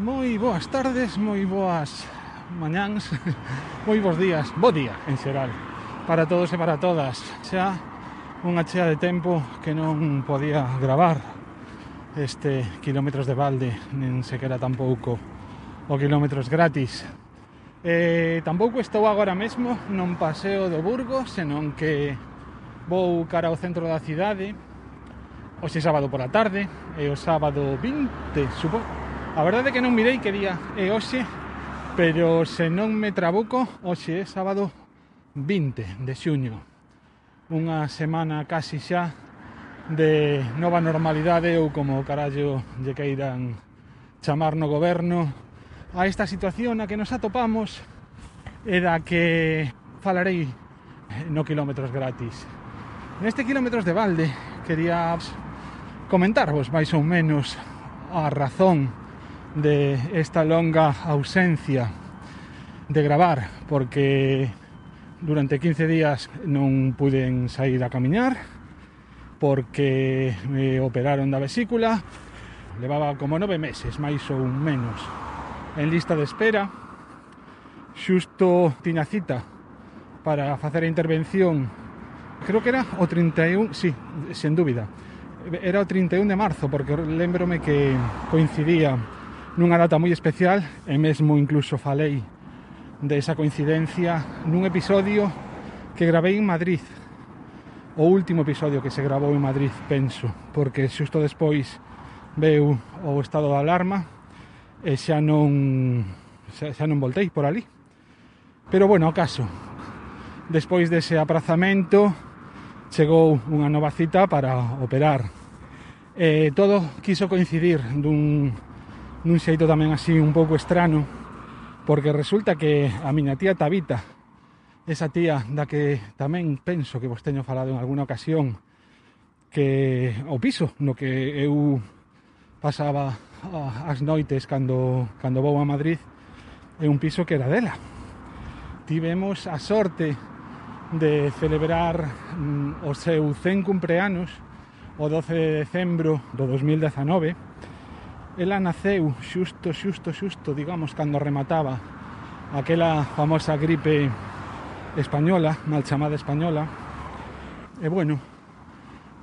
Moi boas tardes, moi boas mañáns, moi bons días, bo día en xeral para todos e para todas. Xa unha chea de tempo que non podía gravar este kilómetros de balde, nin sequera tampouco o kilómetros gratis. Eh, tampouco estou agora mesmo non paseo do Burgo, senón que vou cara ao centro da cidade, hoxe sábado pola tarde e o sábado 20, supo, A verdade é que non mirei que día é hoxe, pero se non me trabuco, hoxe é sábado 20 de xuño. Unha semana casi xa de nova normalidade ou como carallo lle queiran chamar no goberno a esta situación a que nos atopamos e da que falarei no Kilómetros Gratis. Neste Kilómetros de Balde quería comentarvos máis ou menos a razón de esta longa ausencia de gravar porque durante 15 días non puden sair a camiñar porque me operaron da vesícula levaba como nove meses máis ou menos. En lista de espera xusto tiña cita para facer a intervención creo que era o 31 sí, sen dúbida. Era o 31 de marzo porque lembrome que coincidía nunha data moi especial e mesmo incluso falei de esa coincidencia nun episodio que gravei en Madrid o último episodio que se gravou en Madrid, penso, porque xusto despois veu o estado de alarma e xa non xa, xa non voltei por ali. Pero bueno, acaso, despois dese aprazamento chegou unha nova cita para operar. E todo quiso coincidir dun nun xeito tamén así un pouco estrano, porque resulta que a miña tía Tabita, esa tía da que tamén penso que vos teño falado en alguna ocasión, que o piso no que eu pasaba as noites cando, cando vou a Madrid é un piso que era dela. Tivemos a sorte de celebrar mm, o seu 100 cumpleanos o 12 de decembro do 2019 Ela naceu xusto, xusto, xusto, digamos, cando remataba aquela famosa gripe española, mal chamada española. E bueno,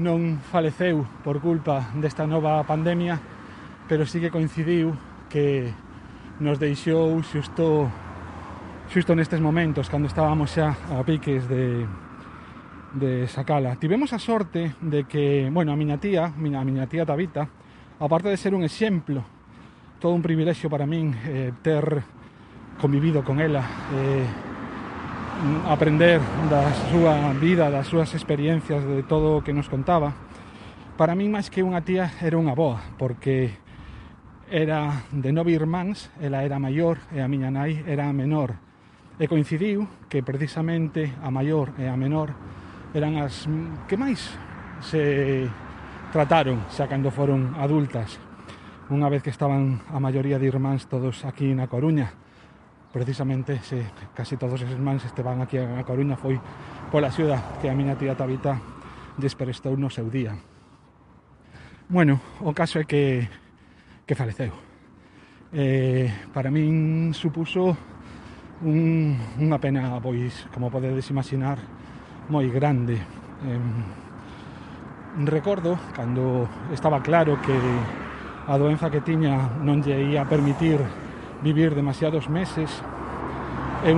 non faleceu por culpa desta nova pandemia, pero sí que coincidiu que nos deixou xusto xusto nestes momentos cando estábamos xa a piques de de sacala. Tivemos a sorte de que, bueno, a miña tía, a miña, a miña tía Tabita, aparte de ser un exemplo, todo un privilexio para min eh, ter convivido con ela, eh, aprender da súa vida, das súas experiencias, de todo o que nos contaba. Para min, máis que unha tía, era unha boa, porque era de nove irmáns, ela era maior e a miña nai era a menor. E coincidiu que precisamente a maior e a menor eran as que máis se trataron xa cando foron adultas unha vez que estaban a maioría de irmáns todos aquí na Coruña. Precisamente se casi todos os irmáns esteban aquí na Coruña foi pola xuda que a miña tía Tabita desprestou no seu día. Bueno, o caso é que que faleceu. Eh, para min supuso un, unha pena pois como podedes imaginar moi grande. Eh, recordo cando estaba claro que a doenza que tiña non lle ia permitir vivir demasiados meses eu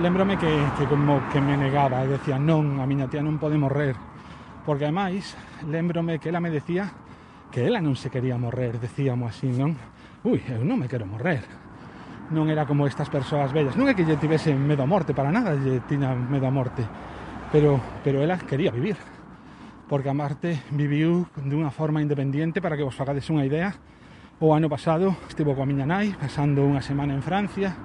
lembrome que, que como que me negaba e decía non, a miña tía non pode morrer porque ademais lembrome que ela me decía que ela non se quería morrer decíamos así, non? Ui, eu non me quero morrer non era como estas persoas bellas non é que lle tivese medo a morte para nada lle tiña medo a morte pero, pero ela quería vivir porque a Marte viviu dunha forma independente para que vos fagades unha idea. O ano pasado estivo coa miña nai pasando unha semana en Francia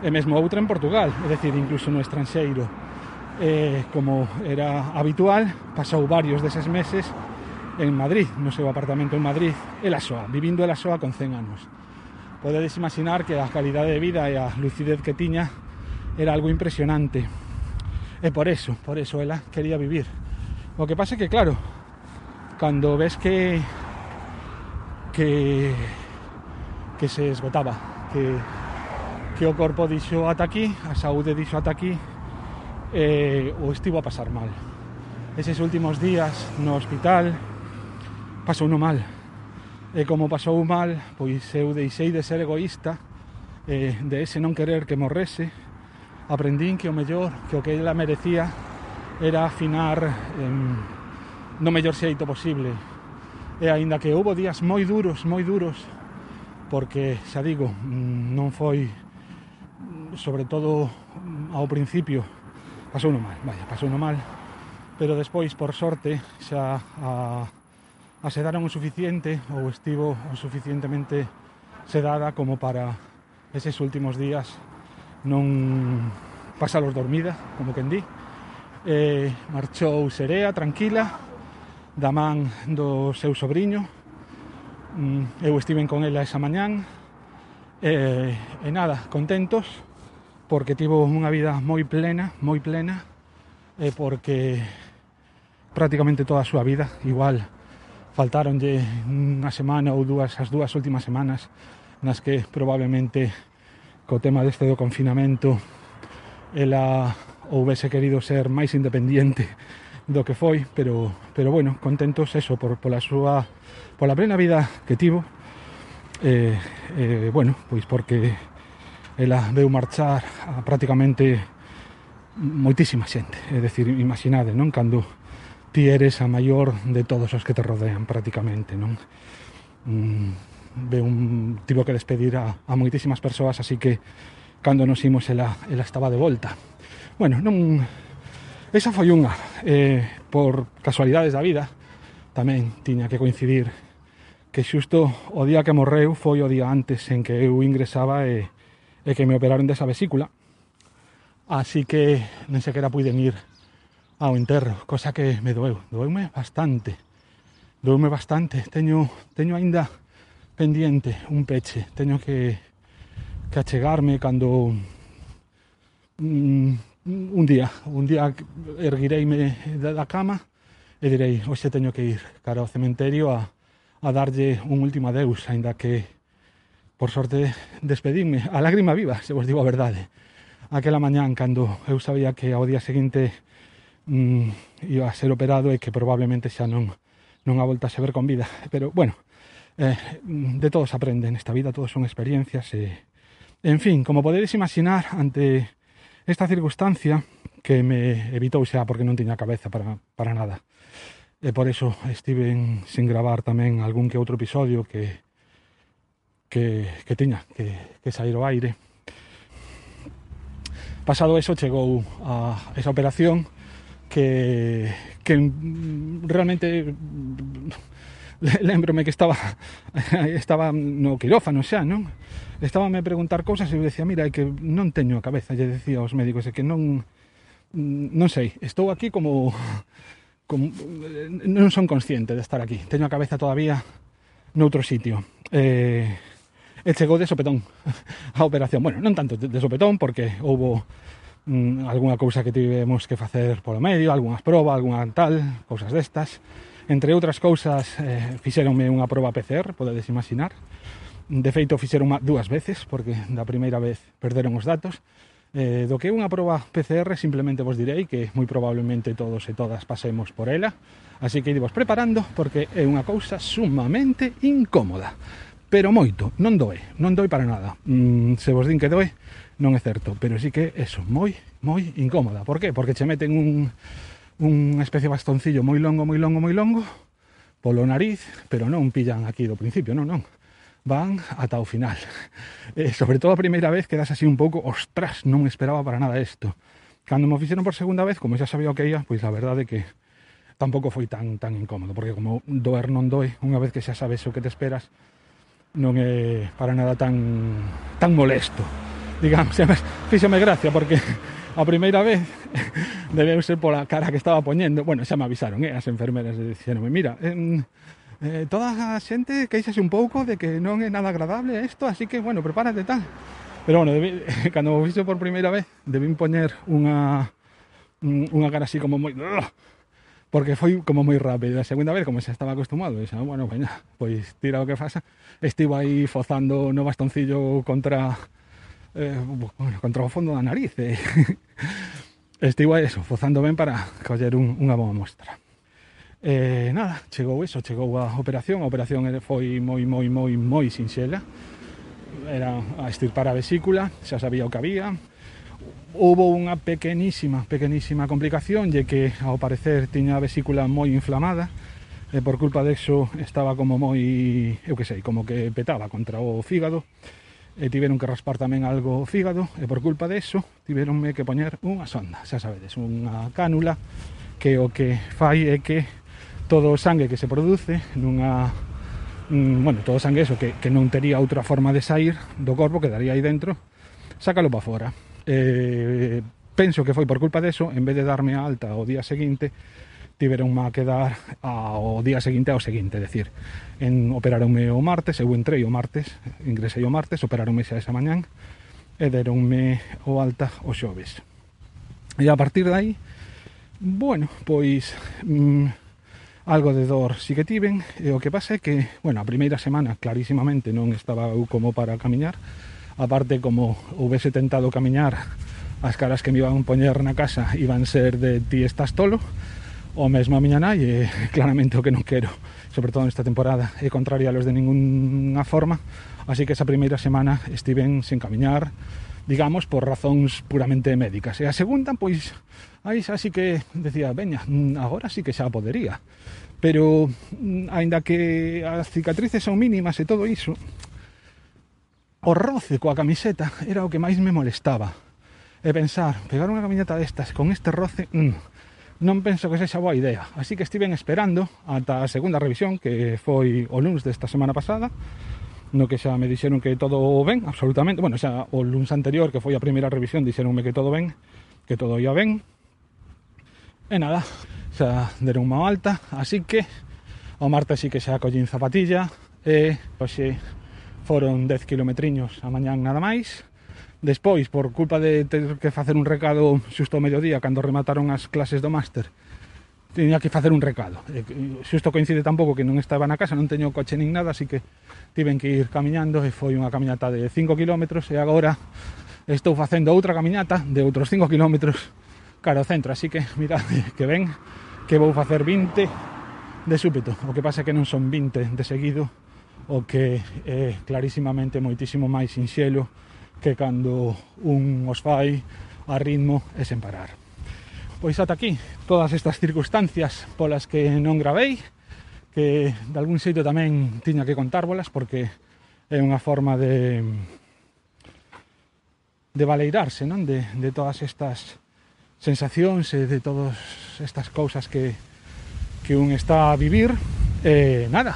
e mesmo outra en Portugal, é dicir, incluso no estranxeiro. Eh, como era habitual, pasou varios deses meses en Madrid, no seu apartamento en Madrid, el Asoa, vivindo el Asoa con 100 anos. Podedes imaginar que a calidade de vida e a lucidez que tiña era algo impresionante. E por eso, por eso ela quería vivir O que pasa é que, claro, cando ves que, que, que se esgotaba, que, que o corpo dixo ata aquí, a saúde dixo ata aquí, eh, o estivo a pasar mal. Eses últimos días no hospital pasou no mal. E como pasou mal, pois eu deixei de ser egoísta, eh, de ese non querer que morrese, aprendín que o mellor, que o que ela merecía era afinar eh, no mellor xeito posible. E aínda que houve días moi duros, moi duros, porque, xa digo, non foi sobre todo ao principio pasou no mal, vaya, pasou no mal pero despois, por sorte, xa a, a sedaron o suficiente ou estivo o suficientemente sedada como para eses últimos días non pasalos dormida, como quen di, eh, marchou serea, tranquila, da man do seu sobrinho. Mm, eu estiven con ela esa mañán e, e nada, contentos porque tivo unha vida moi plena, moi plena e porque prácticamente toda a súa vida igual faltaronlle unha semana ou dúas as dúas últimas semanas nas que probablemente co tema deste do confinamento ela houvese querido ser máis independente do que foi, pero, pero bueno, contentos eso, por, pola súa pola plena vida que tivo eh, eh, bueno, pois porque ela veu marchar a prácticamente moitísima xente, é dicir, imaginade, non? Cando ti eres a maior de todos os que te rodean prácticamente, non? Mm, veu un tivo que despedir a, a moitísimas persoas, así que cando nos imos ela, ela estaba de volta. Bueno, non... Esa foi unha. Eh, por casualidades da vida, tamén tiña que coincidir que xusto o día que morreu foi o día antes en que eu ingresaba e, e que me operaron desa vesícula. Así que nen sequera puiden ir ao enterro, cosa que me doeu. Doeume bastante. Doeume bastante. Teño, teño aínda pendiente un peche. Teño que, que achegarme cando mm, un día, un día erguireime da cama e direi, hoxe teño que ir cara ao cementerio a, a darlle un último adeus, aínda que por sorte despedirme a lágrima viva, se vos digo a verdade. Aquela mañán cando eu sabía que ao día seguinte mm, iba a ser operado e que probablemente xa non non a voltase ver con vida, pero bueno, eh, de todos aprende nesta vida, todos son experiencias e en fin, como podedes imaginar ante Esta circunstancia que me evitou xa porque non tiña cabeza para, para nada. E por iso estiven sin gravar tamén algún que outro episodio que que, que tiña que, que sair ao aire. Pasado eso chegou a esa operación que, que realmente lembrome que estaba estaba no quirófano xa, non? Estábame a preguntar cousas e eu decía, mira, que non teño a cabeza, lle decía aos médicos, que non non sei, estou aquí como como non son consciente de estar aquí. Teño a cabeza todavía noutro sitio. Eh, e chegou de sopetón a operación. Bueno, non tanto de sopetón porque houbo mm, algunha cousa que tivemos que facer polo medio, algunhas probas, algunha tal, cousas destas Entre outras cousas, eh, fixeronme unha proba PCR, podedes imaginar. De feito, fixeron dúas veces, porque da primeira vez perderon os datos. Eh, do que é unha proba PCR, simplemente vos direi que moi probablemente todos e todas pasemos por ela. Así que idivos preparando, porque é unha cousa sumamente incómoda. Pero moito, non doe, non doe para nada. Mm, se vos din que doe, non é certo, pero sí que eso, moi, moi incómoda. Por que? Porque che meten un, unha especie de bastoncillo moi longo, moi longo, moi longo, polo nariz, pero non pillan aquí do principio, non, non. Van ata o final. Eh, sobre todo a primeira vez quedas así un pouco, ostras, non esperaba para nada isto. Cando me fixeron por segunda vez, como xa sabía o que ia, pois a verdade é que tampouco foi tan tan incómodo, porque como doer non doi, unha vez que xa sabes o que te esperas, non é para nada tan tan molesto digamos, e fíxome gracia porque a primeira vez debeu ser pola cara que estaba poñendo. Bueno, xa me avisaron, eh, as enfermeras dixeronme, mira, eh, eh, toda a xente queixase un pouco de que non é nada agradable isto, así que, bueno, prepárate tal pero bueno, debi, cando o fixo por primeira vez debín poñer unha unha cara así como moi porque foi como moi rápido. A segunda vez, como se estaba acostumado, xa, ah, bueno, veña, pois tira o que faça Estivo aí fozando no bastoncillo contra eh, bueno, contra o fondo da nariz e eh. estivo eso, fozando ben para coller un, unha boa mostra. Eh, nada, chegou eso, chegou a operación. A operación foi moi, moi, moi, moi sinxela. Era a estirpar a vesícula xa sabía o que había. Houbo unha pequenísima, pequenísima complicación lle que ao parecer tiña a vesícula moi inflamada e por culpa de estaba como moi, eu que sei, como que petaba contra o fígado e tiveron que raspar tamén algo o fígado e por culpa deso tiveronme que poñer unha sonda, xa sabedes, unha cánula que o que fai é que todo o sangue que se produce nunha mm, bueno, todo o sangue eso que, que non tería outra forma de sair do corpo que daría aí dentro sácalo para fora eh, penso que foi por culpa deso en vez de darme a alta o día seguinte tiveron má quedar ao día seguinte ao seguinte, decir, en operaronme o martes, eu entrei o martes, ingresei o martes, operaronme xa esa mañán e deronme o alta o xoves. E a partir de aí, bueno, pois mm, algo de dor si que tiven, e o que pasa é que, bueno, a primeira semana clarísimamente non estaba eu como para camiñar, aparte como houvese tentado camiñar, as caras que me iban poñer na casa iban ser de ti estás tolo, o mesmo a miña nai e claramente o que non quero sobre todo nesta temporada é contrario a los de ninguna forma así que esa primeira semana estiven sen camiñar digamos, por razóns puramente médicas. E a segunda, pois, aí xa sí que decía, veña, mm, agora sí que xa podería. Pero, mm, aínda que as cicatrices son mínimas e todo iso, o roce coa camiseta era o que máis me molestaba. E pensar, pegar unha camiseta destas con este roce, mmm, non penso que sexa boa idea. Así que estiven esperando ata a segunda revisión, que foi o lunes desta semana pasada, no que xa me dixeron que todo ben, absolutamente. Bueno, xa o lunes anterior, que foi a primeira revisión, dixeronme que todo ben, que todo ia ben. E nada, xa deron unha alta, así que o martes sí que xa collín zapatilla, e hoxe foron 10 kilometriños a mañán nada máis, Despois, por culpa de ter que facer un recado xusto ao mediodía, cando remataron as clases do máster, tiña que facer un recado. E, xusto coincide tampouco que non estaba na casa, non teño coche nin nada, así que tiven que ir camiñando e foi unha camiñata de 5 km e agora estou facendo outra camiñata de outros 5 km cara ao centro, así que mirade que ven que vou facer 20 de súpeto. O que pasa é que non son 20 de seguido, o que é clarísimamente moitísimo máis sinxelo que cando un os fai a ritmo e sen parar. Pois ata aquí todas estas circunstancias polas que non gravei, que de algún xeito tamén tiña que contárbolas porque é unha forma de de valeirarse, non? De, de todas estas sensacións e de todas estas cousas que, que un está a vivir. E nada,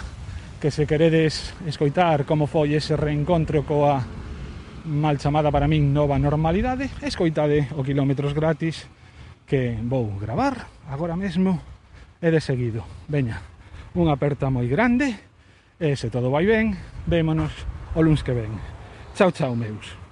que se queredes escoitar como foi ese reencontro coa mal chamada para min nova normalidade, escoitade o quilómetros gratis que vou gravar agora mesmo e de seguido. Veña, unha aperta moi grande e se todo vai ben, vémonos o luns que ven. Chao, chao, meus.